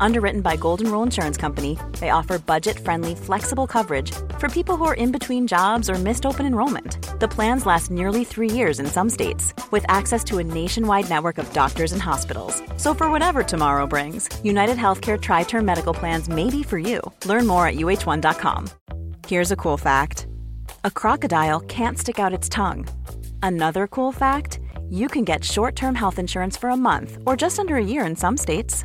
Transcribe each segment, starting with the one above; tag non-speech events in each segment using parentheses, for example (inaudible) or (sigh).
Underwritten by Golden Rule Insurance Company, they offer budget friendly, flexible coverage for people who are in between jobs or missed open enrollment. The plans last nearly three years in some states, with access to a nationwide network of doctors and hospitals. So, for whatever tomorrow brings, United Healthcare Tri Term Medical Plans may be for you. Learn more at uh1.com. Here's a cool fact a crocodile can't stick out its tongue. Another cool fact you can get short term health insurance for a month or just under a year in some states.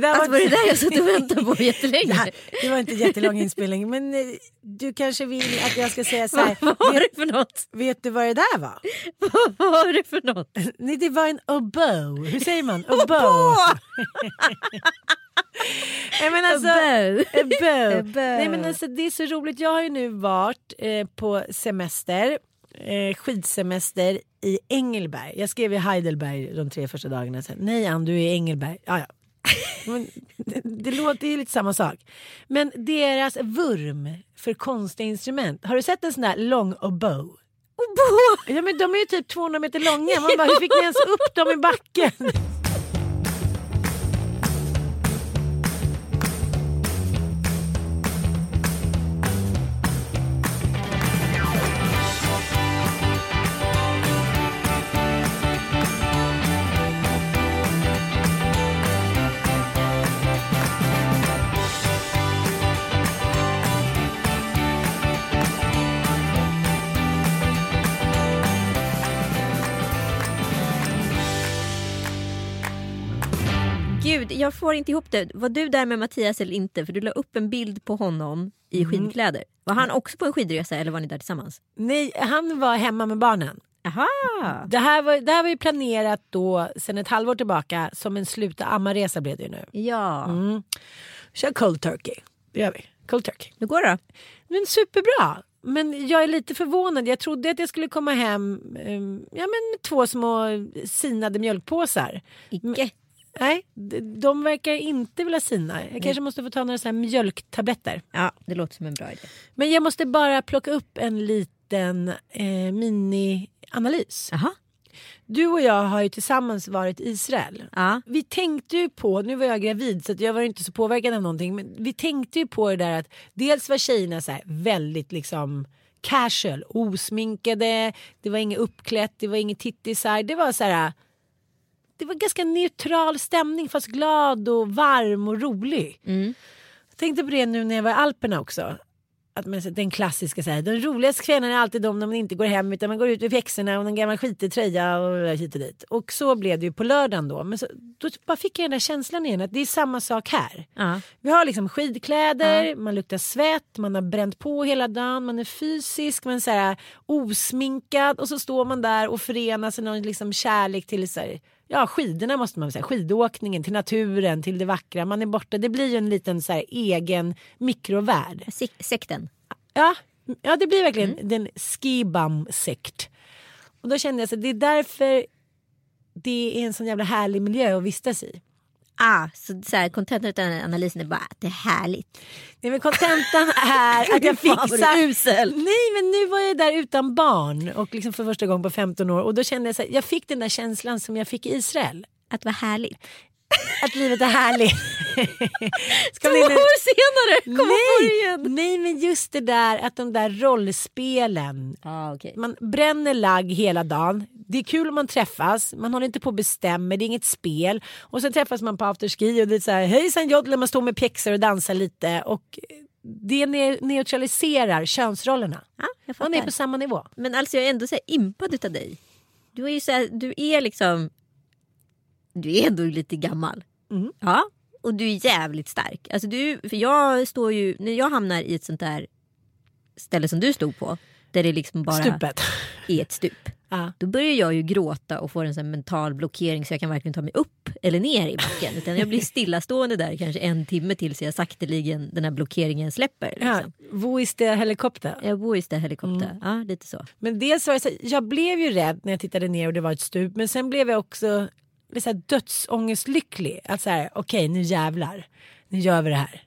Det där Alltså var det där jag satt och väntade på jättelänge? här, det var inte jättelång inspelning men eh, du kanske vill att jag ska säga så här. Vad var vet, det för något? vet du vad det där var? Vad var det för något? Nej, det var en oboe. Hur säger man? Oboe. (laughs) Nej, men alltså, a bow. A bow. Nej, men alltså, det är så roligt. Jag har ju nu varit eh, på semester, eh, skidsemester i Engelberg. Jag skrev i Heidelberg de tre första dagarna. Sen. Nej Ann, du är i Engelberg. Ja, ja. Men det, det låter ju lite samma sak. Men deras vurm för konstiga instrument. Har du sett en sån där lång oboe? Ja men de är ju typ 200 meter långa. Man bara, hur fick ni ens upp dem i backen? Gud, jag får inte ihop det. Var du där med Mattias eller inte? För du la upp en bild på honom i Mm. skidkläder. Var han också på en skidresa eller var ni där tillsammans? Nej, han var hemma med barnen. Aha. Det här, var, det här var ju planerat då sen ett halvår tillbaka som en sluta amma-resa blev det ju nu. Ja. Mm. Kör cold turkey. Det gör vi. Cold turkey. Hur går det då? Men superbra. Men jag är lite förvånad. Jag trodde att jag skulle komma hem ehm, ja, men med två små sinade mjölkpåsar. Icke. Nej, de verkar inte vilja sina. Jag kanske måste få ta några så mjölktabletter. Ja, det låter som en bra idé. Men jag måste bara plocka upp en liten eh, mini-analys. Jaha. Du och jag har ju tillsammans varit i Israel. Ja. Vi tänkte ju på, nu var jag gravid så jag var inte så påverkad av någonting, men vi tänkte ju på det där att dels var tjejerna så väldigt liksom casual, osminkade, det var inget uppklätt, det var inget tittisar, det var så här det var ganska neutral stämning fast glad och varm och rolig. Mm. Jag tänkte på det nu när jag var i Alperna också. Att man, den klassiska så här, den roligaste kvällen är alltid de när man inte går hem utan man går ut vid pjäxorna och en gammal skitig tröja och hit och dit. Och så blev det ju på lördagen då. Men så, då bara fick jag den där känslan igen att det är samma sak här. Ja. Vi har liksom skidkläder, man luktar svett, man har bränt på hela dagen, man är fysisk, man är så här osminkad och så står man där och förenas i någon liksom kärlek till så här, ja, skidorna måste man säga, skidåkningen, till naturen, till det vackra. Man är borta, det blir ju en liten så här egen mikrovärld. Sek- sekten. Ja, ja det blir verkligen den skibam-sekt. Och då kände jag så att det är därför det är en sån jävla härlig miljö att vistas i. Ah, så, så här, kontentan av analysen är bara att det är härligt. Nej men kontentan är att (laughs) jag fixar... usel. Nej men nu var jag där utan barn och liksom för första gången på 15 år och då kände jag så här, jag fick den där känslan som jag fick i Israel. Att vara härligt. Att livet är härligt. (laughs) Ska Två år senare! Kom på det igen! nej men just det där att de där rollspelen. Ah, okay. Man bränner lagg hela dagen. Det är kul om man träffas. Man håller inte på och bestämmer. Det är inget spel. Och sen träffas man på afterski och det är så här hejsan jodler. Man står med pjäxor och dansar lite. Och det ne- neutraliserar könsrollerna. Jag Man är på samma nivå. Men alltså jag är ändå så impad utav dig. Du är ju så här, du är liksom... Du är ändå lite gammal. Mm. Ja. och du är jävligt stark. Alltså du, för jag står ju, när jag hamnar i ett sånt där ställe som du stod på. Där det liksom bara Stupet. är ett stup. (laughs) Ja. Då börjar jag ju gråta och får en sån mental blockering så jag kan varken ta mig upp eller ner i backen. Utan jag blir (laughs) stillastående där kanske en timme tills jag sakteligen den här blockeringen släpper. Ja, Liksom. wo is the helikopter? Jag bor i helikopter. Ja, lite så. Men dels var det så jag blev ju rädd när jag tittade ner och det var ett stup. Men sen blev jag också lite så här dödsångestlycklig. Att så här, okej nu jävlar. Nu gör vi det här.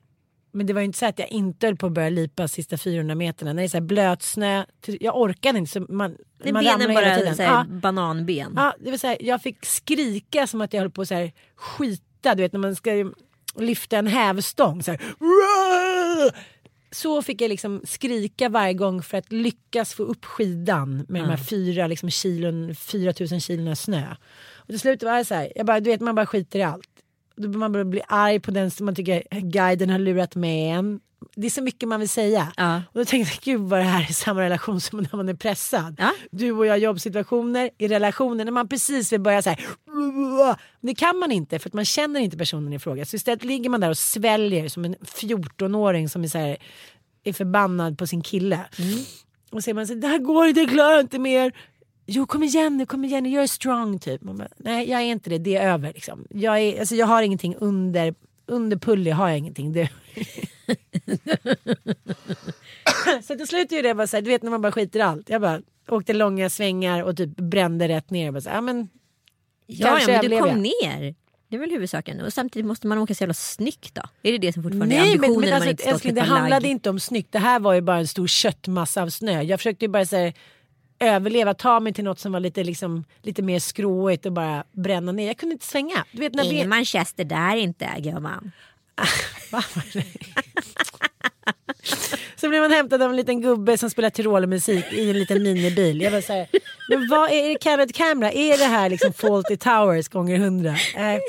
Men det var ju inte så att jag inte höll på att börja lipa sista 400 meterna. När det är så här blötsnö. Jag orkade inte. Så man, Det man benen ramlar hela bara tiden. så Ja. bananben. Ja, det var så här, jag fick skrika som att jag höll på att så här, skita. Du vet när man ska lyfta en hävstång. Så, här, så fick jag liksom skrika varje gång för att lyckas få upp skidan med de här fyra liksom, kilon, 4000 kilona snö. Och till slut var det så här, jag bara, du vet man bara skiter i allt. Då man bara bli arg på den som man tycker guiden har lurat med en. Det är så mycket man vill säga. Ja. Och då tänkte jag, gud vad det här är samma relation som när man är pressad. Ja. Du och jag jobbsituationer, i relationer när man precis vill börja så här. Det kan man inte för att man känner inte personen i fråga. Så istället ligger man där och sväljer som en 14-åring som är, så här, är förbannad på sin kille. Och säger man så här, det här går inte, jag klarar inte mer. Jo kom igen nu, kom igen nu, är strong typ. Bara, Nej jag är inte det, det är över liksom. Jag, är, alltså, jag har ingenting under, under pulli har jag ingenting. Det... (laughs) så till slut är det bara så här, du vet när man bara skiter i allt. Jag bara åkte långa svängar och typ brände rätt ner. Jag bara så här, ja, men, Ja, ja men du kom jag. ner. Det är väl huvudsaken. Och samtidigt måste man åka så jävla snyggt då. Är det det som fortfarande är Nej ambitionen men, men man alltså, inte älskling, det handlade lagg? inte om snyggt. Det här var ju bara en stor köttmassa av snö. Jag försökte ju bara här, överleva, ta mig till något som var lite, liksom, lite mer skråigt och bara bränna ner. Jag kunde inte svänga. Du vet när Ingen ben... Manchester där inte gumman. (laughs) Så blev man hämtad av en liten gubbe som spelar Tyrolermusik i en liten minibil. Jag var så här, men vad är, det Candid Camera? Är det här liksom Fawlty Towers gånger hundra? Nej.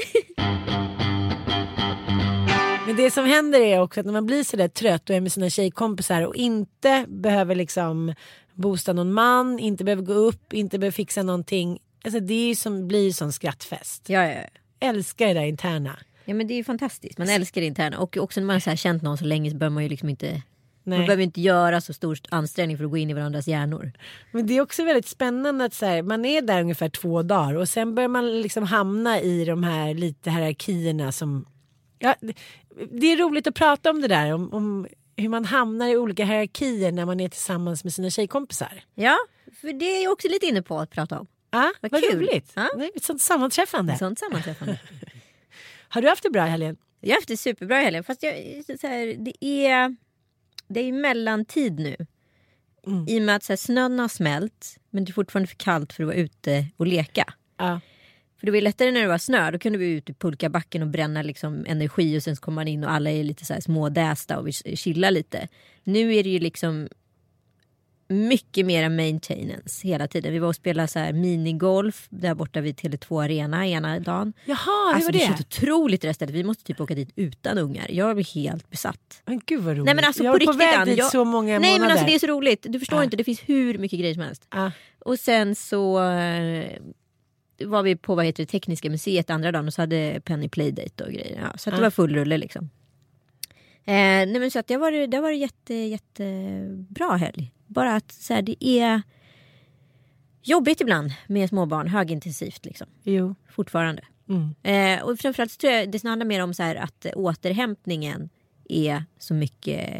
Men det som händer är också att när man blir så där trött och är med sina tjejkompisar och inte behöver liksom boosta någon man, inte behöver gå upp, inte behöver fixa någonting. Alltså det som, blir ju som skrattfest. Ja, ja. Älskar det där interna. Ja men det är ju fantastiskt. Man älskar det interna. Och också när man har känt någon så länge så behöver man ju liksom inte Nej. Man behöver inte göra så stor ansträngning för att gå in i varandras hjärnor. Men det är också väldigt spännande att så här, man är där ungefär två dagar och sen börjar man liksom hamna i de här lite hierarkierna som... Ja, det- det är roligt att prata om det där, om, om hur man hamnar i olika hierarkier när man är tillsammans med sina tjejkompisar. Ja, för det är jag också lite inne på att prata om. Ja, Vad vad kul. roligt. Ja. Det är ett sånt sammanträffande. Ett sånt sammanträffande. (laughs) Har du haft det bra i helgen? Jag har haft det superbra i helgen. Fast jag, här, det är det är mellantid nu. Mm. I och med att så här, snön har smält men det är fortfarande för kallt för att vara ute och leka. Ja. För det var lättare när det var snö. Då kunde vi ut i pulkabacken och bränna liksom energi och sen så kommer man in och alla är lite så här smådästa och vill chilla lite. Nu är det ju liksom mycket mera maintenance hela tiden. Vi var och spelade så här minigolf där borta vid Tele2 Arena ena dagen. Jaha, hur Alltså var det det? känns otroligt det stället. Vi måste typ åka dit utan ungar. Jag blir helt besatt. Men gud vad roligt. Nej men alltså jag på var på väg dit jag... så många Nej månader. men alltså det är så roligt. Du förstår Ja. inte, det finns hur mycket grejer som helst. ja. Och sen så eh, var vi på vad heter det, Tekniska museet andra dagen och så hade Penny Playdate och grejer. Ja, så att det var full rulle liksom. Eh, nej men så att det har varit, det har varit jätte, jättebra helg. Bara att så här, det är jobbigt ibland med småbarn, högintensivt liksom. Jo. Fortfarande. Mm. Eh, och framförallt så tror jag det handlar mer om så här att återhämtningen är så mycket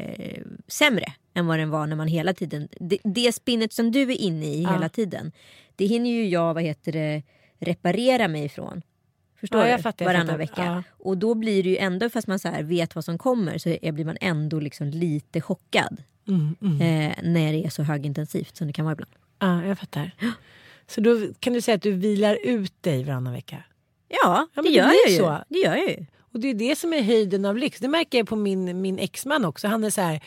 sämre än vad den var när man hela tiden... Det, det spinnet som du är inne i Ja. hela tiden. Det hinner ju jag vad heter det, reparera mig ifrån. Förstår Ja, du? jag fattar, jag Varannan fattar. vecka. Ja. Och då blir det ju ändå, fast man så vet vad som kommer, så blir man ändå liksom lite chockad. Mm, mm. Eh, när det är så högintensivt som det kan vara ibland. Ja, jag fattar. Så då kan du säga att du vilar ut dig varannan vecka? Ja, Ja, det det gör blir jag ju. så. Det gör jag ju. Och det är det som är höjden av lyx. Det märker jag på min, min exman också. Han är så här,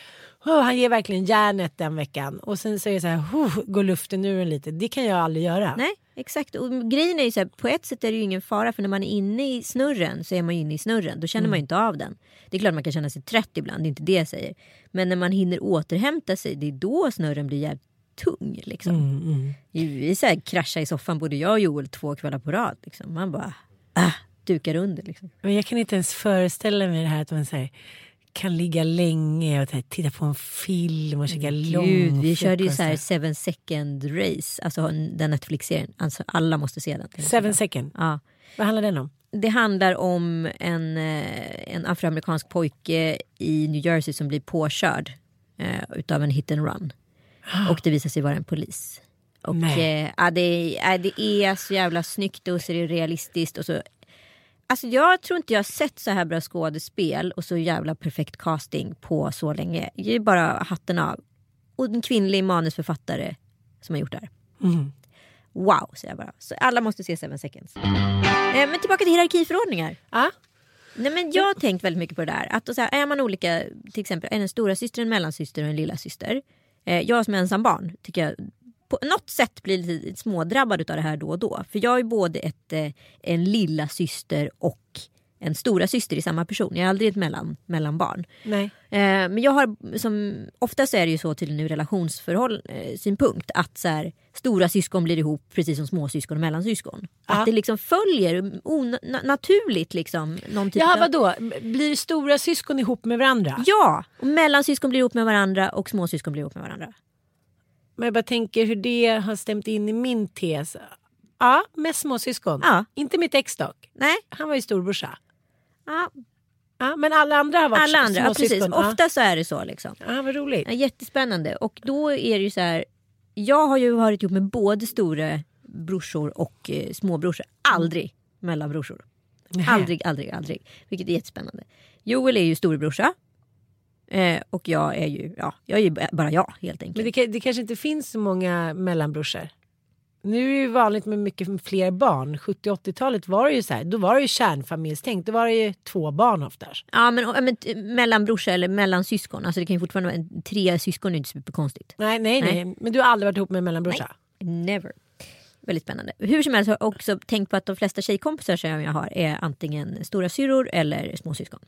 "Åh, han ger verkligen järnet den veckan. Och sen så är det så här, "Huh, går luften ur en lite. Det kan jag aldrig göra. Nej, exakt. Och grejen är ju så här, på ett sätt är det ju ingen fara för när man är inne i snurren så är man ju inne i snurren. Då känner Mm. man ju inte av den. Det är klart man kan känna sig trött ibland, det är inte det jag säger. Men när man hinner återhämta sig, det är då snurren blir jävligt tung. Liksom. Mm, mm. Vi så här kraschade i soffan, både jag och Joel, två kvällar på rad. Liksom. Man bara, ah, dukar under. Liksom. Men jag kan inte ens föreställa mig det här att man här, kan ligga länge och titta på en film och käka lång Gud, vi körde ju så här seven second race, alltså den Netflix-serien. Alltså alla måste se den. Seven second. Ja. Vad handlar den om? Det handlar om en, eh, en afroamerikansk pojke i New Jersey som blir påkörd eh, utav en hit and run. (gasps) Och det visar sig vara en polis. Och Nej. eh, ja, det, ja, det är så jävla snyggt och så är det realistiskt. Och så, alltså jag tror inte jag har sett så här bra skådespel och så jävla perfekt casting på så länge. Det är bara hatten av. Och en kvinnlig manusförfattare som har gjort det här. Mm. Wow, säger jag bara. Så alla måste se Seven Seconds. Eh, men tillbaka till hierarkiförordningar. Ja. Nej, men jag har tänkt väldigt mycket på det där. Att så här, är man olika, till exempel en stora syster, en mellansyster och en lilla syster. Eh, jag som ensam barn tycker jag på något sätt blir lite smådrabbad av det här då och då. För jag är både ett, eh, en lilla syster och en stora syster i samma person. Jag är aldrig ett mellan, mellanbarn. Nej. Eh, men jag har, som, oftast är det ju så till en relationsförhåll eh, att så här, stora syskon blir ihop precis som småsyskon och mellansyskon. Ja. Att det liksom följer naturligt liksom. Någon typ Ja, vadå? Blir stora syskon ihop med varandra? Ja, och mellansyskon blir ihop med varandra och småsyskon blir ihop med varandra. Men jag bara tänker hur det har stämt in i min tes. Ja, med småsyskon. Ja. Inte mitt ex dock. Nej, Han var ju storbrorsa. ja, Ja, men alla andra har varit alla andra. Ja, precis. Ja. Ofta så är det så liksom. Ja, vad roligt. Ja, jättespännande. Och då är det ju så här. Jag har ju varit ihop med både stora brorsor och eh, småbrorsor. Aldrig mellanbrorsor. Aldrig, aldrig, aldrig. Vilket är jättespännande. Joel är ju storebrorsa. Eh, och jag är ju, ja, jag är ju bara jag helt enkelt. Men det, det kanske inte finns så många mellanbrorsor. Nu är det ju vanligt med mycket fler barn. 70 80-talet var det ju så här. Då var det ju kärnfamiljstänk. Då var det ju två barn oftast. Ja men, men t- mellanbrorsa eller mellansyskon. Alltså det kan ju fortfarande vara tre syskon är inte superkonstigt. Nej, nej, nej, Nej. Men du har aldrig varit ihop med en mellanbrorsa? Never. Väldigt spännande. Hur som helst har jag också tänkt på att de flesta tjejkompisar som jag har är antingen stora syrror eller småsyskon.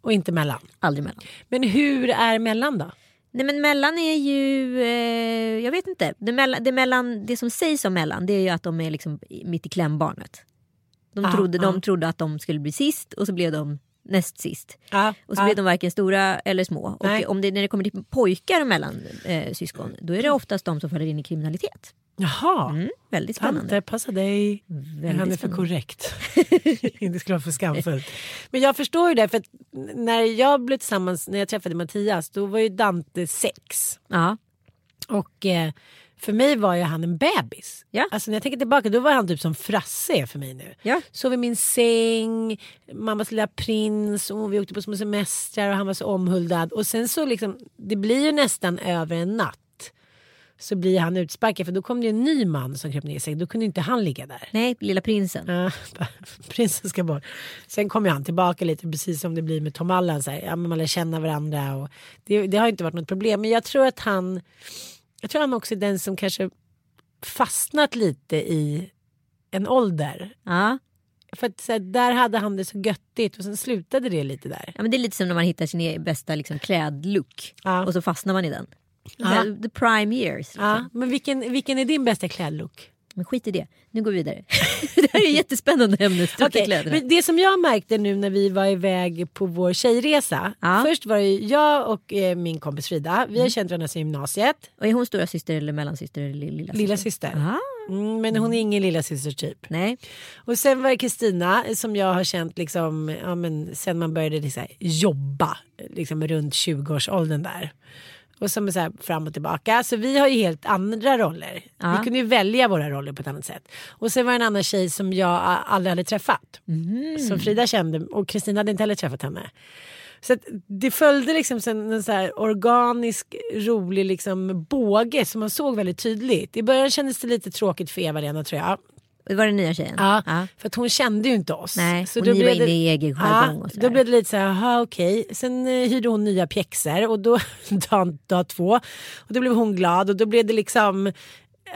Och inte mellan. Aldrig mellan. Men hur är mellan då? Nej men mellan är ju, eh, jag vet inte. Det, mellan, det, mellan, det som sägs om mellan det är ju att de är liksom mitt i klämbarnet. De, Ah, trodde, ah. de trodde att de skulle bli sist och så blev de näst sist. Ja, Och så blev de varken stora eller små. Nej. Och om det, när det kommer till pojkar mellan eh, syskon då är det oftast de som faller in i kriminalitet. Jaha. Mm, väldigt spännande. Tante, passa dig. Väldigt Han är för korrekt. (laughs) (laughs) det skulle vara för skamfullt. Men jag förstår ju det. För när jag blev tillsammans, när jag träffade Mattias, då var ju Dante sex. Ja. Och eh, för mig var ju han en bebis. Ja. Alltså när jag tänker tillbaka då var han typ som Frasse är för mig nu. Ja. Sov i min säng, mammas lilla prins och vi åkte på små semestrar och han var så omhuldad. Och sen så liksom, det blir ju nästan över en natt. Så blir han utsparkad för då kom det en ny man som kröp ner sängen. Då kunde inte han ligga där. Nej, lilla prinsen. Ja, (laughs) prinsen ska bort. Sen kom ju han tillbaka lite precis som det blir med Tom Allan. Så här, ja, man lär känna varandra och det, det har inte varit något problem. Men jag tror att han, jag tror han också är den som kanske fastnat lite i en ålder. Ja. För att så här, där hade han det så göttigt och sen slutade det lite där. ja, men det är lite som när man hittar sin e- bästa liksom, klädlook Ja. och så fastnar man i den. Ja. The, the prime years. Liksom. Ja, men vilken, vilken är din bästa klädlook? Men skit i det, nu går vi vidare. (laughs) det här är jättespännande ämne, kläderna. men det som jag märkte nu när vi var iväg på vår tjejresa. Ja. Först var det jag och eh, min kompis Frida. Vi har känt varandra sedan gymnasiet. Och är hon stora syster eller mellansyster eller lilla syster? Lilla syster. Aha. Mm, men hon är ingen lilla syster typ. Nej. Och sen var det Kristina som jag har känt liksom, ja, men sen man började liksom jobba liksom runt 20-årsåldern där. Och som är så här fram och tillbaka. Så vi har ju helt andra roller. Ja. Vi kunde ju välja våra roller på ett annat sätt. Och sen var det en annan tjej som jag aldrig hade träffat. Som Frida kände och Kristina hade inte heller träffat henne. Så det följde liksom en så här organisk rolig liksom båge som man såg väldigt tydligt. I början kändes det lite tråkigt för Eva-Lena tror jag. Det var den nya tjejen? Ja, Ja. för hon kände ju inte oss. Nej, så och då ni var blev inne det- i egen jargong sådär. Då blev det lite så här, aha, okej. Sen eh, hyrde hon nya pjäxor och då, (laughs) dag, dag två. Och då blev hon glad och då blev det liksom, ja,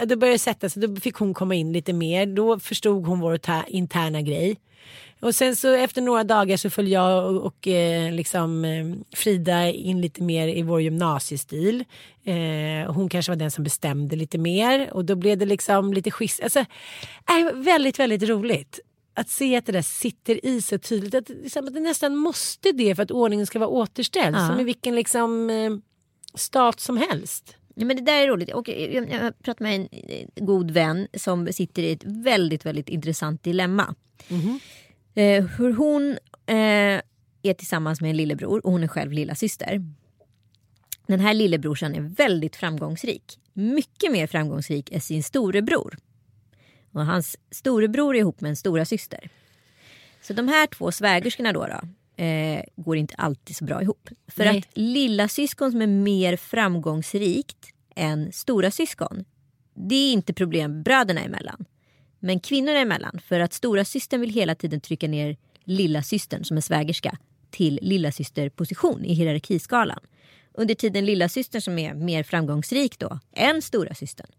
då började det sätta sig, då fick hon komma in lite mer. Då förstod hon vår interna grej. Och sen så efter några dagar så följde jag och, och eh, liksom eh, Frida in lite mer i vår gymnasiestil. Eh, hon kanske var den som bestämde lite mer och då blev det liksom lite schysst. Alltså, äh, väldigt, väldigt roligt. att se att det där sitter i så tydligt. Att, liksom, att det nästan måste det för att ordningen ska vara återställd. Ja. Som i vilken liksom, eh, stat som helst. Ja, men det där är roligt. Och eh, jag, jag pratade med en eh, god vän som sitter i ett väldigt, väldigt intressant dilemma. Eh, hur hon eh, är tillsammans med en lillebror och hon är själv lilla syster. Den här lillebrorsan är väldigt framgångsrik. Mycket mer framgångsrik än sin storebror. Och hans storebror är ihop med en stora syster. Så de här två svägerskorna då, då eh, går inte alltid så bra ihop. För Nej. att lilla syskon som är mer framgångsrikt än stora syskon. Det är inte problem bröderna emellan. Men kvinnorna emellan. För att stora systern vill hela tiden trycka ner lilla systern som är svägerska till lilla position i hierarkiskalan. Under tiden lilla systern som är mer framgångsrik då än stora systern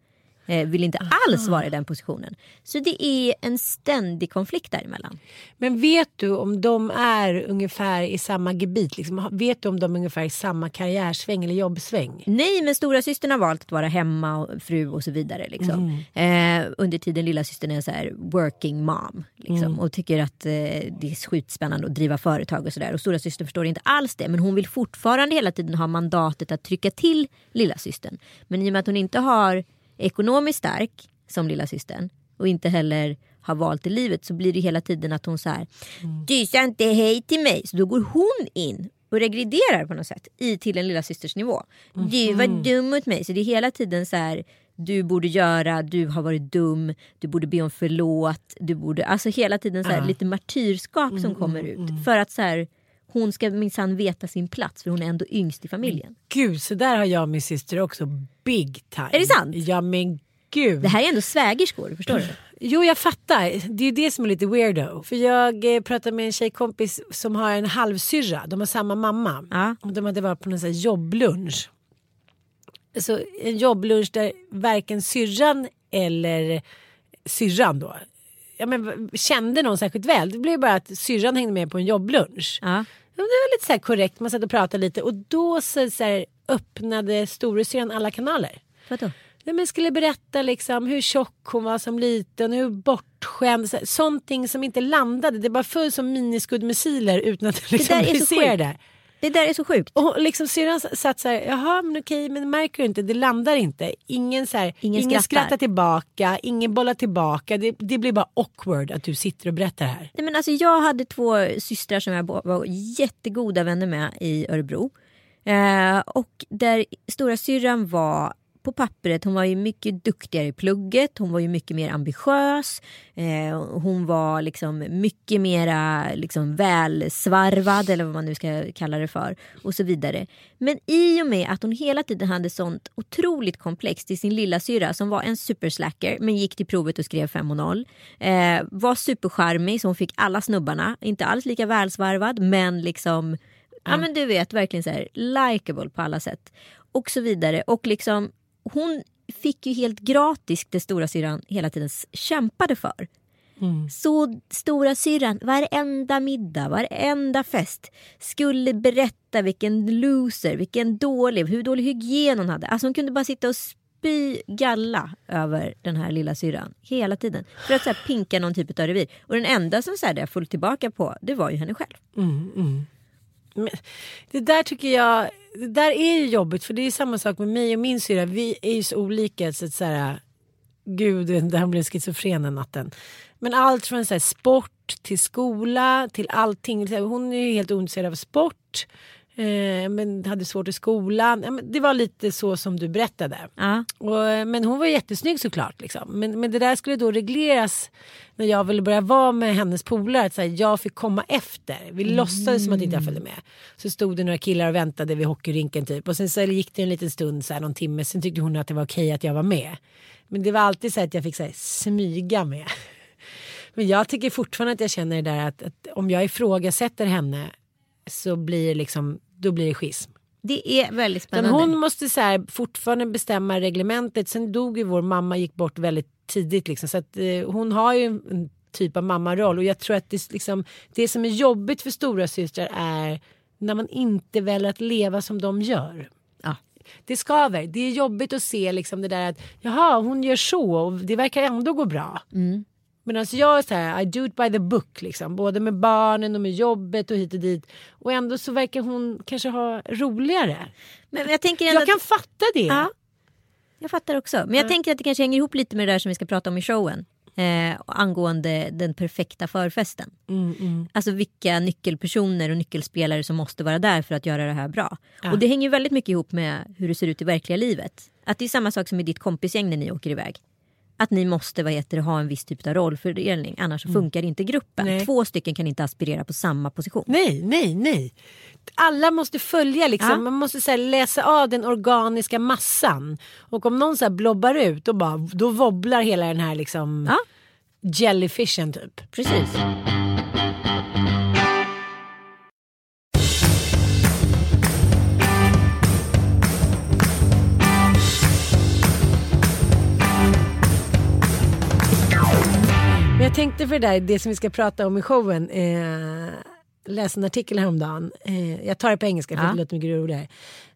vill inte alls vara i den positionen. Så det är en ständig konflikt däremellan. Men vet du om de är ungefär i samma gebit? Liksom, vet du om de är ungefär i samma karriärsväng eller jobbsväng? Nej, men stora systern har valt att vara hemma och fru och så vidare. Liksom. Eh, under tiden lilla systern är så här working mom. Liksom, Och tycker att eh, det är skitspännande att driva företag och sådär. Och stora systern förstår inte alls det. Men hon vill fortfarande hela tiden ha mandatet att trycka till lilla systern. Men i och med att hon inte har ekonomiskt stark som lilla systern och inte heller har valt i livet så blir det hela tiden att hon så här. Du sa inte hej till mig. Så då går hon in och regrederar på något sätt i till en lilla systers nivå. Du var dum mot mig. Så det är hela tiden så här. Du borde göra, du har varit dum, du borde be om förlåt. Du borde, alltså hela tiden så här, lite martyrskap som kommer ut. För att så här, hon ska minsann veta sin plats för hon är ändå yngst i familjen. Gud, så där har jag och min syster också big time. Är det sant? Ja men gud. Det här är ändå svägerskor, förstår du? (clears throat) Jo jag fattar, det är ju det som är lite weirdo. För jag eh, pratade med en tjejkompis som har en halvsyrra, de har samma mamma. Ja. Och de hade varit på någon sån här jobblunch. Så en jobblunch där varken syrran eller syrran då ja, men, kände någon särskilt väl. Det blev bara att syrran hängde med på en jobblunch. Ja. Det var lite så här korrekt, man satt och pratade lite och då så, så här, öppnade storasyrran alla kanaler. Vadå? Nej, men skulle berätta liksom hur tjock hon var som liten, hur bortskämd. så- Sånting som inte landade. Det bara föll som miniskuddmissiler utan att liksom är så brisera det. Det där är så sjukt. Och liksom syrran satt så här, jaha men okej men märker du inte, det landar inte. Ingen, så här, Ingen ingen, skrattar. skrattar tillbaka, ingen bollar tillbaka. Det, det blir bara awkward att du sitter och berättar här. Nej, men alltså, jag hade två systrar som jag var jättegoda vänner med i Örebro. Eh, och där stora syrran var på pappret, hon var ju mycket duktigare i plugget, hon var ju mycket mer ambitiös, eh, hon var liksom mycket mera liksom välsvarvad eller vad man nu ska kalla det för och så vidare. Men i och med att hon hela tiden hade sånt otroligt komplex till sin lilla syra som var en superslacker men gick till provet och skrev 5 och 0. Eh, var supercharmig så hon fick alla snubbarna, inte alls lika välsvarvad men liksom Ja men du vet verkligen så här likable på alla sätt. Och så vidare. Och liksom hon fick ju helt gratis det stora syrran hela tiden kämpade för. Så stora syrran, varenda middag, varenda fest skulle berätta vilken loser, vilken dålig, hur dålig hygien hon hade. Alltså hon kunde bara sitta och spy galla över den här lilla syrran hela tiden. För att så här, pinka någon typ av revir. Och den enda som så här, det jag föll tillbaka på, det var ju henne själv. Men det där tycker jag, det där är ju jobbigt för det är samma sak med mig och min syra. Vi är ju så olika så att så här, gud (laughs) det blev schizofren den natten. Men allt från så här, sport till skola till allting. Hon är ju helt ointresserad av sport. Eh, men hade svårt i skolan. Men det var lite så som du berättade. Ja. Och, eh, men hon var jättesnygg såklart. Liksom. Men, men det där skulle då regleras när jag ville börja vara med hennes polare. Att här, jag fick komma efter. Vi låtsades som att inte jag följde med. Så stod det några killar och väntade vid hockeyrinken typ. Och sen så gick det en liten stund, så här, någon timme. Sen tyckte hon att det var okej att jag var med. Men det var alltid så att jag fick så här, smyga med. (laughs) Men jag tycker fortfarande att jag känner det där att, att om jag ifrågasätter henne så blir liksom, då blir det schism. Det är väldigt Men spännande. hon måste så här, fortfarande bestämma reglementet. Sen dog ju vår mamma, gick bort väldigt tidigt. Liksom, så att, eh, hon har ju en, typ av mammaroll. Och jag tror att det, liksom, det som är jobbigt för stora systrar är när man inte väljer att leva som de gör. Ja. Det skaver. Det är jobbigt att se liksom det där att jaha hon gör så och det verkar ändå gå bra. Medan jag är så här, I do it by the book liksom. Både med barnen och med jobbet och hit och dit. Och ändå så verkar hon kanske ha roligare. Men jag tänker Jag kan att, fatta det. Ja. Jag fattar också. Men jag tänker att det kanske hänger ihop lite med det där som vi ska prata om i showen. Eh, angående den perfekta förfesten. Mm, Alltså vilka nyckelpersoner och nyckelspelare som måste vara där för att göra det här bra. Och det hänger väldigt mycket ihop med hur det ser ut i verkliga livet. Att det är samma sak som i ditt kompisgäng när ni åker iväg. Att ni måste vad heter det, ha en viss typ av rollfördelning annars så funkar inte gruppen. Nej. Två stycken kan inte aspirera på samma position. Nej, nej, nej. Alla måste följa liksom. Ja. Man måste så här, läsa av den organiska massan. Och om någon så här blobbar ut då, bara, då wobblar hela den här liksom Ja. jellyfishen typ. Precis. Jag tänkte för det där, det som vi ska prata om i showen. Eh, läste en artikel häromdagen. Eh, jag tar det på engelska för Ja. det låter mycket roligare.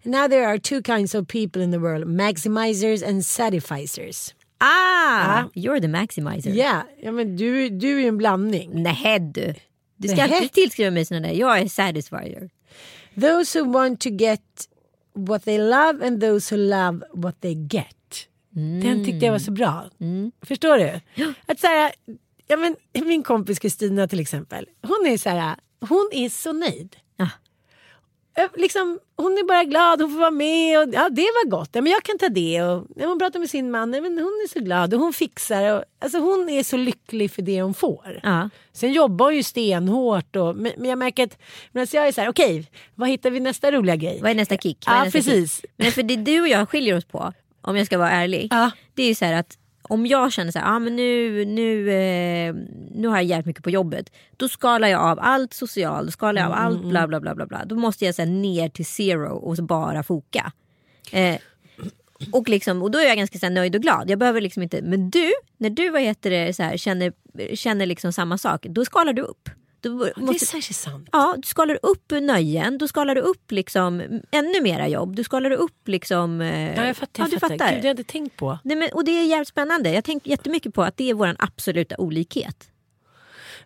Now there are two kinds of people in the world. Maximizers and satisficers. Ah, you're the maximizer. Ja, ja men du, du är ju en blandning. Nej du. Du ska Nähä. alltid tillskriva mig sådana där. Jag är satisfier. Those who want to get what they love and those who love what they get. Den tyckte jag var så bra. Förstår du? Att så här, ja, men, min kompis Kristina till exempel. Hon är så här, hon är så nöjd. Ja. Liksom, hon är bara glad, hon får vara med och ja, det var gott. Ja, men jag kan ta det. Och, när hon pratar med sin man, ja, men hon är så glad och hon fixar. Och, alltså, hon är så lycklig för det hon får. Ja. Sen jobbar hon ju stenhårt. Och, men, men jag märker att men alltså jag är så här, okej, vad hittar vi nästa roliga grej? Vad är nästa kick? Är Ja, nästa precis. Kick? Men för det du och jag skiljer oss på, om jag ska vara ärlig. Ja. Det är ju så här att om jag känner så här, ah, men nu, nu, eh, nu har jag jävligt mycket på jobbet. Då skalar jag av allt socialt, då skalar jag av allt bla bla bla bla. bla. Då måste jag så här, ner till zero och så bara foka. Eh, och, liksom, och då är jag ganska så här, nöjd och glad. Jag behöver liksom inte, men du, när du vad heter det, så här, känner, känner liksom samma sak, då skalar du upp. Då Det är måste, särskilt sant. Ja, du skalar upp nöjen, du skalar upp liksom ännu mera jobb. Du skalar upp liksom... eh, Ja, jag fattar. ja, Jag du fattar. fattar. Gud, jag hade tänkt på. Nej, men, och det är jävligt spännande. Jag har tänkt jättemycket på att det är vår absoluta olikhet.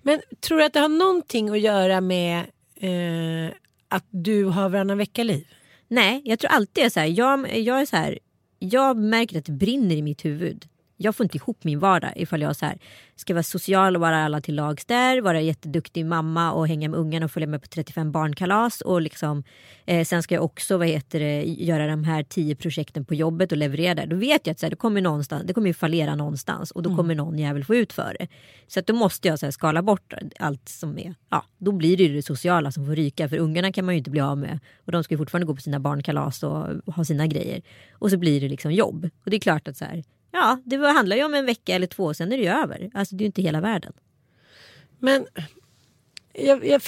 Men tror du att det har någonting att göra med eh, att du har varannan vecka-liv? Nej, jag tror alltid är så här. Jag, jag är så här. Jag märker att det brinner i mitt huvud. Jag får inte ihop min vardag ifall jag så här, ska vara social och vara alla till lags där, vara jätteduktig mamma och hänga med ungarna och följa med på 35 barnkalas. Och liksom, eh, sen ska jag också vad heter det, göra de här 10 projekten på jobbet och leverera där. Då vet jag att så här, det, kommer någonstans, det kommer fallera någonstans och då kommer någon jävel få ut för det. Så att då måste jag så här, skala bort allt som är, ja då blir det ju det sociala som får ryka för ungarna kan man ju inte bli av med. Och de ska ju fortfarande gå på sina barnkalas och ha sina grejer. Och så blir det liksom jobb. Och det är klart att så här, ja det handlar ju om en vecka eller två sen är det ju över. Alltså det är ju inte hela världen. Men jag, jag,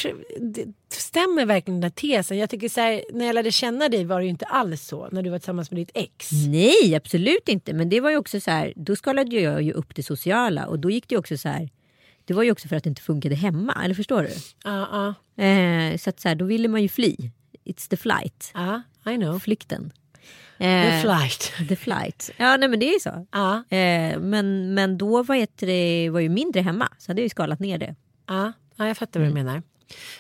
stämmer verkligen den där tesen. Jag tycker så här, när jag lärde känna dig var det ju inte alls så när du var tillsammans med ditt ex. Nej absolut inte men det var ju också så här, då skalade jag ju upp det sociala och då gick det ju också så här det var ju också för att det inte funkade hemma, eller förstår du? Ja, ja, Eh, så att så här, då ville man ju fly. It's the flight. ja, I know. Flykten. The Eh, flight. The flight. Ja nej men det är så. Ja, Eh, men, men då var, det, var ju mindre hemma så hade jag ju skalat ner det. ja, ja, jag fattar vad du menar.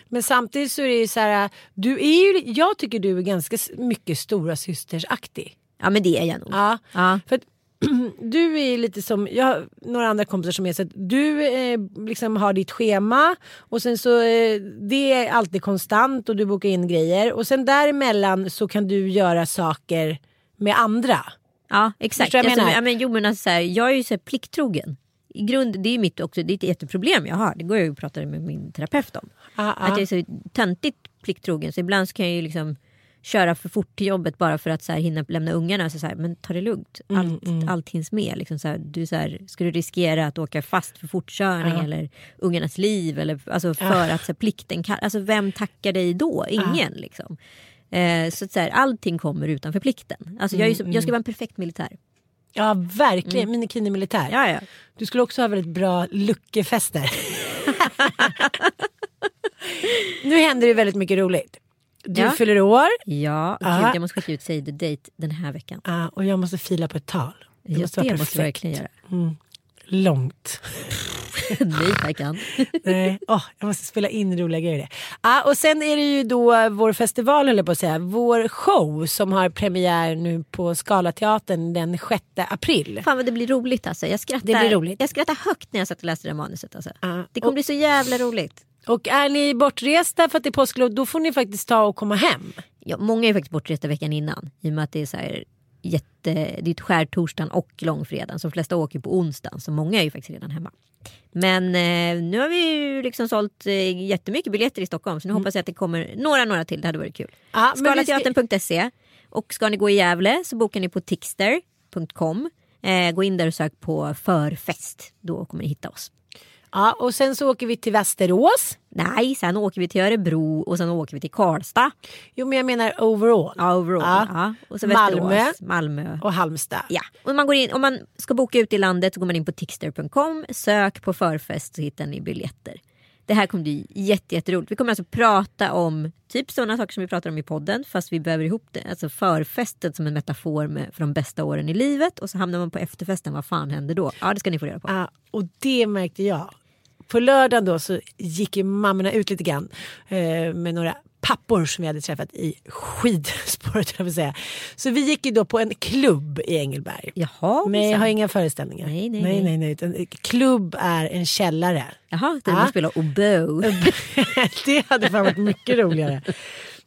Men samtidigt så är det ju så här, du är ju, jag tycker du är ganska mycket stora systersaktig. Ja men det är jag nog. Ja, för (clears throat) du är lite som, jag har några andra kompisar som är så att du eh, liksom har ditt schema och sen så eh, det är alltid konstant och du bokar in grejer och sen däremellan så kan du göra saker med andra. Ja exakt. Jag Alltså, menar? ja, men, jo, men alltså, så här, jag är ju så här plikttrogen. I grund, det är mitt också, det är ett jätteproblem jag har. Det går jag och pratar med min terapeut om. Ja, Att jag är så töntigt plikttrogen så ibland så kan jag ju liksom köra för fort till jobbet bara för att så här, hinna lämna ungarna. Så så här, men ta det lugnt, allt, allt hinns med. Liksom så här, du, så här, ska du riskera att åka fast för fortkörning eller ungarnas liv? Eller, alltså för att så här, plikten kan, alltså vem tackar dig då? Ingen liksom. Eh, så, att, så här, allting kommer utanför plikten. Alltså, jag, är ju så, jag ska vara en perfekt militär. Ja verkligen, minikini militär. Ja, ja. Du skulle också ha väldigt bra luckefester. (laughs) nu händer det väldigt mycket roligt. Du Ja. fyller år Ja, Ja. Gud, jag måste skicka ut Save the Date den här veckan. ja, och jag måste fila på ett tal. Det Just måste vara det måste perfekt. du verkligen göra. Långt. (laughs) Nej tackan. (laughs) Nej, åh, jag måste spela in roliga grejer. Ah, och sen är det ju då vår festival, höll jag på att säga. Vår show som har premiär nu på Scalateatern den 6 april. Fan vad det blir roligt alltså. Jag skrattar, Det blir roligt. Jag skrattar högt när jag satt och läste det manuset. Alltså. Ja. Det kommer Och- bli så jävla roligt. Och är ni bortresta för att det är påsklov då får ni faktiskt ta och komma hem. Ja, många är faktiskt bortresta veckan innan. I och med att det är så här jätte, det är skärtorsdagen och långfredagen. Så de flesta åker på onsdagen. Så många är ju faktiskt redan hemma. Men eh, nu har vi ju liksom sålt eh, jättemycket biljetter i Stockholm. Så nu hoppas jag att det kommer några, några till. Det hade varit kul. Ska- Skalateatern.se. Och ska ni gå i Gävle så bokar ni på tixter.com. Eh, gå in där och sök på förfest. Då kommer ni hitta oss. Ja, och sen så åker vi till Västerås. Nej, sen åker vi till Örebro och sen åker vi till Karlstad. Jo men jag menar overall. Ja, overall. Ja. Ja. Och så Malmö. Västerås, Malmö. Och Halmstad. Ja, och man går in, om man ska boka ut i landet så går man in på tixter.com, sök på förfest så hittar ni biljetter. Det här kommer bli jätte, jätteroligt. Vi kommer alltså prata om typ sådana saker som vi pratar om i podden fast vi behöver ihop det. Alltså förfestet som en metafor med, för de bästa åren i livet och så hamnar man på efterfesten. Vad fan händer då? Ja, det ska ni få reda på. Ja, och det märkte jag. På lördagen då så gick ju mammorna ut lite grann eh, med några pappor som vi hade träffat i skidspåret. (laughs) Jag vill säga. Så vi gick ju då på en klubb i Engelberg. Jaha, Men jag har inga föreställningar. Nej, nej, nej, nej. nej, nej. Klubb är en källare. Jaha, där man spelar oboe. (laughs) det hade fan varit mycket roligare.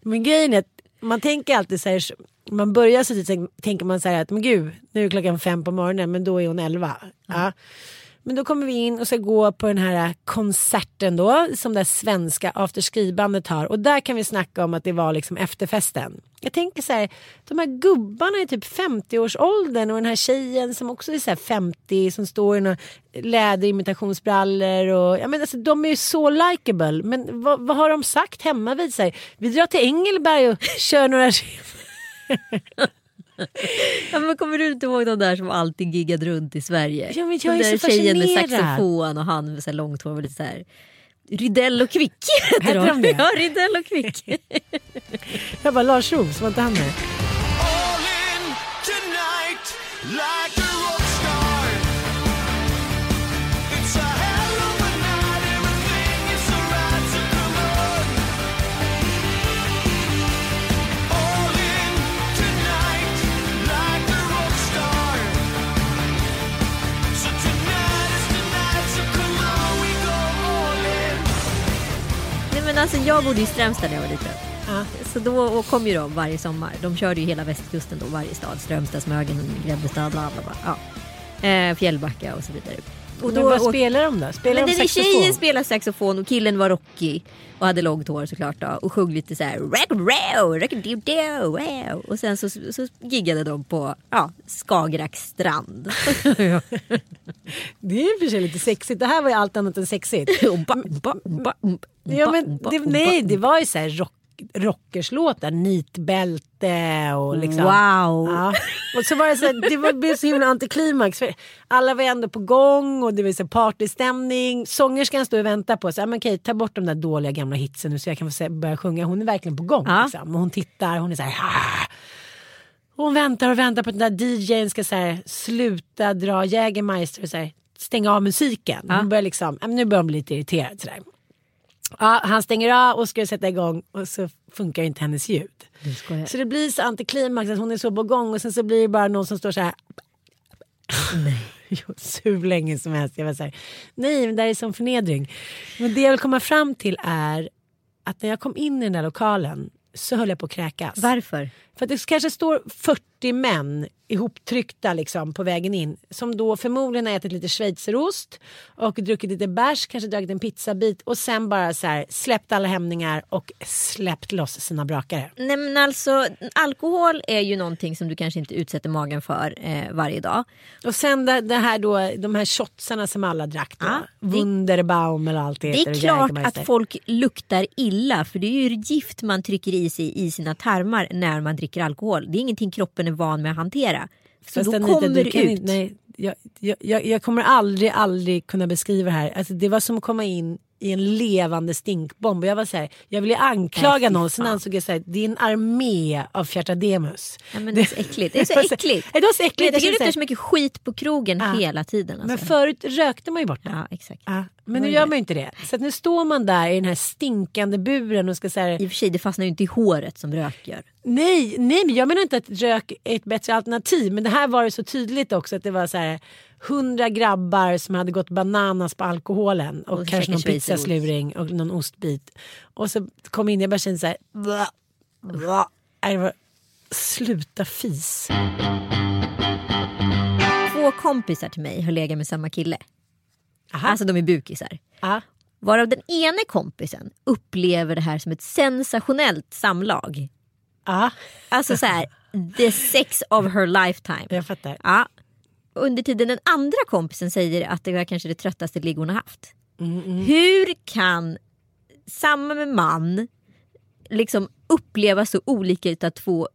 Men grejen är att man tänker alltid så här. Man börjar så tidigt tänker man så här att men gud nu är klockan fem på morgonen men då är hon elva. Ja. Men då kommer vi in och ska gå på den här konserten då som det svenska afterski-bandet har och där kan vi snacka om att det var liksom efterfesten. Jag tänker så här, de här gubbarna i typ 50-årsåldern och den här tjejen som också är så här 50 som står i några läderimitationsbrallor och ja men alltså de är ju så likeable. men vad, vad har de sagt hemma vid sig? Vi drar till Engelberg och kör några (laughs) (laughs) Ja, men kommer du inte ihåg de där som alltid giggade runt i Sverige? Ja, men jag är där så tjejen med saxofon och han med så här långt hår och lite så här Rydell och Kvick (laughs) heter de det? Ja, Rydell och Kvick. (laughs) Jag bara Lars Roos, var inte han med? Men alltså, jag bodde i Strömstad när jag var liten. Ja. Så då kom ju de varje sommar. De körde ju hela västkusten då, varje stad. Strömstad, Smögen, Grebbestad, bla bla bla. Ja. Eh, Fjällbacka och så vidare. Och Men vad åk- spelar de då? Spelar Men de den saxofon? tjejen spelade saxofon och killen var rockig och hade långt hår såklart då, och sjöng lite så här rock row, do wow. och sen så, så giggade de på ja, Skagerraks strand. (laughs) Det är i och för sig lite sexigt. Det här var ju allt annat än sexigt. (laughs) Ja, men det, nej, det var ju så här rock, rockerslåtar. Nitbälte och liksom. Wow. Ja. Och så var det så här, det var, blev så himla antiklimax. För alla var ändå på gång och det var så partystämning. Sångerskan stod och väntade på sig. Men okej, ta bort de där dåliga gamla hitsen nu så jag kan få börja sjunga. Hon är verkligen på gång. Ja. Liksom. Och hon tittar, hon är så här. "Ah." Hon väntar och väntar på att den där DJn ska så här, sluta dra Jägermeister och så här, stänga av musiken. Hon börjar liksom, nu börjar hon bli lite irriterad. Så där. Ja, han stänger av och ska sätta igång och så funkar inte hennes ljud. skojar. Så det blir så antiklimax att hon är så på gång och sen så blir det bara någon som står så här. Jo, (laughs) hur länge som helst. Jag var så här, nej men det här är som förnedring. Men det jag vill komma fram till är att när jag kom in i den där lokalen så höll jag på att kräkas. Varför? För att det kanske står 40 män ihoptryckta liksom på vägen in. Som då förmodligen har ätit lite schweizerost och druckit lite bärs, kanske dragit en pizzabit och sen bara så här släppt alla hämningar och släppt loss sina brakare. Nej men alltså alkohol är ju någonting som du kanske inte utsätter magen för eh, varje dag. Och sen det, det här då, de här shotsarna som alla drack då. Det- Wunderbaum eller allt det Det är klart att folk luktar illa för det är ju gift man trycker i sig i sina tarmar när man dricker alkohol. Det är ingenting kroppen är van med att hantera. Så Fast då Anita, kommer du ut. inte- nej, jag, jag, jag, jag kommer aldrig, aldrig kunna beskriva det här. Alltså, det var som att komma in i en levande stinkbomb. Och jag var så här, jag ville anklaga någon, sen ansåg jag så här, det är en armé av Fjertademus. Ja, men det är så äckligt. Det är så (laughs) så- äckligt. Det var så äckligt. Jag tycker det så är så mycket skit på krogen Ja. hela tiden. Men Alltså. förut rökte man ju bort det. Ja, exakt. Ja, men nu gör man ju inte det. Så att nu står man där i den här stinkande buren och ska säga I och för sig, det fastnar ju inte i håret som rök gör. nej, nej, men jag menar inte att rök är ett bättre alternativ. Men det här var det så tydligt också att det var så här hundra grabbar som hade gått bananas på alkoholen och, Och kanske någon pizzasluring och någon ostbit. Och så kom jag in jag bara kände så här. "Bla, bla." Nej, det var, sluta fis. Två kompisar till mig har legat med samma kille. Aha. Alltså de är bukisar. Ja. Varav den ena kompisen upplever det här som ett sensationellt samlag. Ja, Alltså så här, the sex of her lifetime. jag fattar. Ja. Under tiden den andra kompisen säger att det var kanske det tröttaste ligg hon har haft. Hur kan samma man liksom uppleva så olika utav två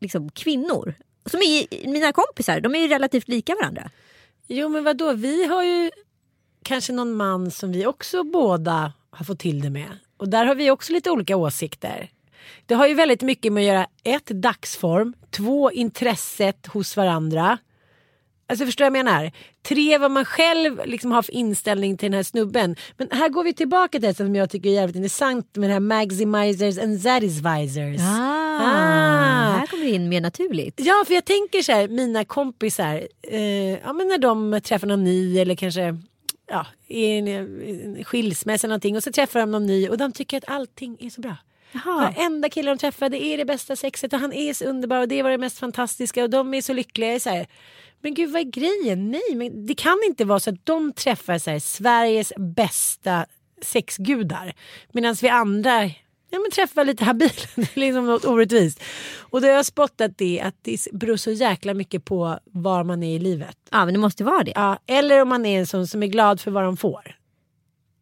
liksom, kvinnor? Som är mina kompisar, de är ju relativt lika varandra. Jo men vadå, vi har ju kanske någon man som vi också båda har fått till det med. Och där har vi också lite olika åsikter. Det har ju väldigt mycket med att göra ett, dagsform, två, intresset hos varandra. Alltså förstår jag vad jag menar? Tre, vad man själv liksom har för inställning till den här snubben. Men här går vi tillbaka till det som jag tycker är jävligt intressant med det här maximizers and satisfizers. Ah, Ah. Här kommer det in mer naturligt. Ja, för jag tänker så här, mina kompisar, eh, ja, men när de träffar någon ny eller kanske ja, i en, en skilsmässa eller någonting och så träffar de någon ny och de tycker att allting är så bra. Jaha. Varenda kille de träffar det är det bästa sexet och han är så underbar och det var det mest fantastiska och de är så lyckliga. Så här, men gud vad är grejen? Nej, men det kan inte vara så att de träffar så här, Sveriges bästa sexgudar medan vi andra ja, men träffar lite (laughs) är liksom något orättvist. Och då har jag spottat det att det beror så jäkla mycket på var man är i livet. Ja men det måste vara det. Ja, eller om man är en sån som är glad för vad de får.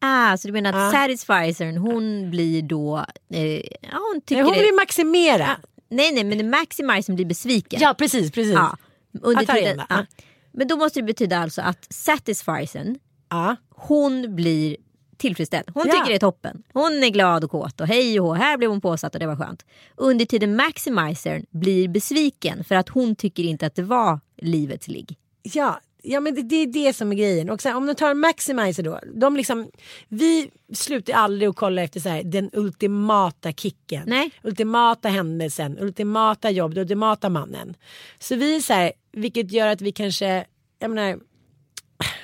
Ah, så du menar att Ja. satisficern hon blir då... Eh, ja, hon tycker Nej, hon det, vill maximera. Nej nej men maximizern blir besviken. Ja, precis, precis. Ja, under tiden, det. ja. Men då måste det betyda alltså att satisficern Ja. hon blir tillfredsställd. Hon Ja. tycker det är toppen. Hon är glad och kåt och hej och hå, här blev hon påsatt och det var skönt. Under tiden maximizern blir besviken för att hon tycker inte att det var livets ligg. Ja, ja men det, det är det som är grejen. Och sen, om du tar maximizer då. De liksom, vi slutar aldrig att kolla efter så här, den ultimata kicken. Nej. Ultimata händelsen, ultimata jobb, den ultimata mannen. Så vi är så här, vilket gör att vi kanske, jag menar,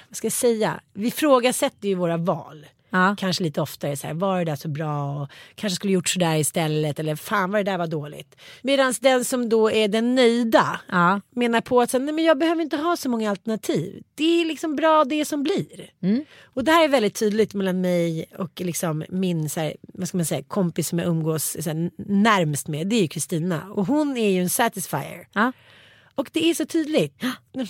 vad ska jag säga? Vi frågasätter ju våra val. Ja. Kanske lite oftare så här, var det där så bra? Och kanske skulle gjort sådär istället. Eller fan vad det där var dåligt. Medan den som då är den nöjda Ja. menar på att så, nej, men jag behöver inte ha så många alternativ. Det är liksom bra det som blir. Mm. Och det här är väldigt tydligt mellan mig och liksom min så här, vad ska man säga, kompis som jag umgås så här, närmst med. Det är ju Kristina. Och hon är ju en satisfier. Ja. Och det är så tydligt.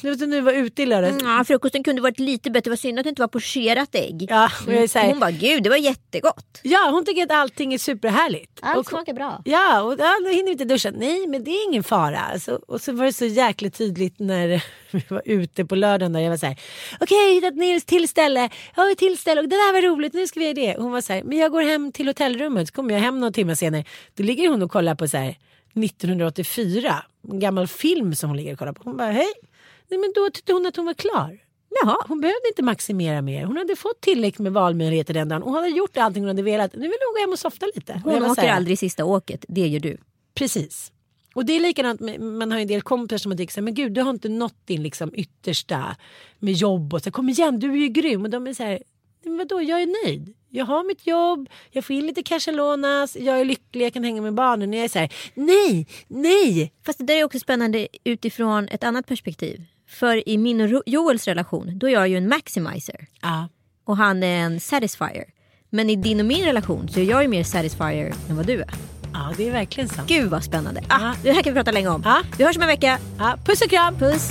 Nu nu var ute i lördags. Mm, Ja, frukosten kunde varit lite bättre. Det var synd att det inte var pocherat ägg. Ja, här, Hon bara, gud det var jättegott. ja, hon tycker att allting är superhärligt. och, smakar bra. Ja, och ja, då hinner vi inte duscha. Nej, men det är ingen fara. Alltså, och så var det så jäkla tydligt när (laughs) vi var ute på lördagen. Där jag var så här, okej, har hittat Nils till ställe. Ja, ett till ställe och det där var roligt, nu ska vi göra det. Hon var så här, men jag går hem till hotellrummet. Så kommer jag hem några timmar senare. Då ligger hon och kollar på så här 1984, en gammal film som hon ligger och kollar på. Hon bara, hej. Nej, men då tyckte hon att hon var klar. Jaha. Hon behövde inte maximera mer. Hon hade fått tillräckligt med valmöjligheter den dagen. Hon hade gjort allting hon hade velat. Nu vill hon gå hem och softa lite. Hon åker här, aldrig sista åket, det gör du. Precis. Och det är likadant, med, man har en del kompisar som tyckt så här, men gud du har inte nått din liksom yttersta med jobb och så här, kom igen du är ju grym och de är så här, men vadå jag är nöjd. Jag har mitt jobb, jag får in lite cashelonas, jag är lycklig, jag kan hänga med barnen. Och jag är så här, nej, nej. Fast det där är också spännande utifrån ett annat perspektiv. För i min och Joels relation, då är jag ju en maximizer. Ja. Och han är en satisfier. Men i din och min relation så är jag ju mer satisfier än vad du är. ja, det är verkligen sant. Gud vad spännande. Ah, Ja. Det här kan vi prata länge om. Ja. Vi hörs om en vecka. Ja, puss och kram. Puss.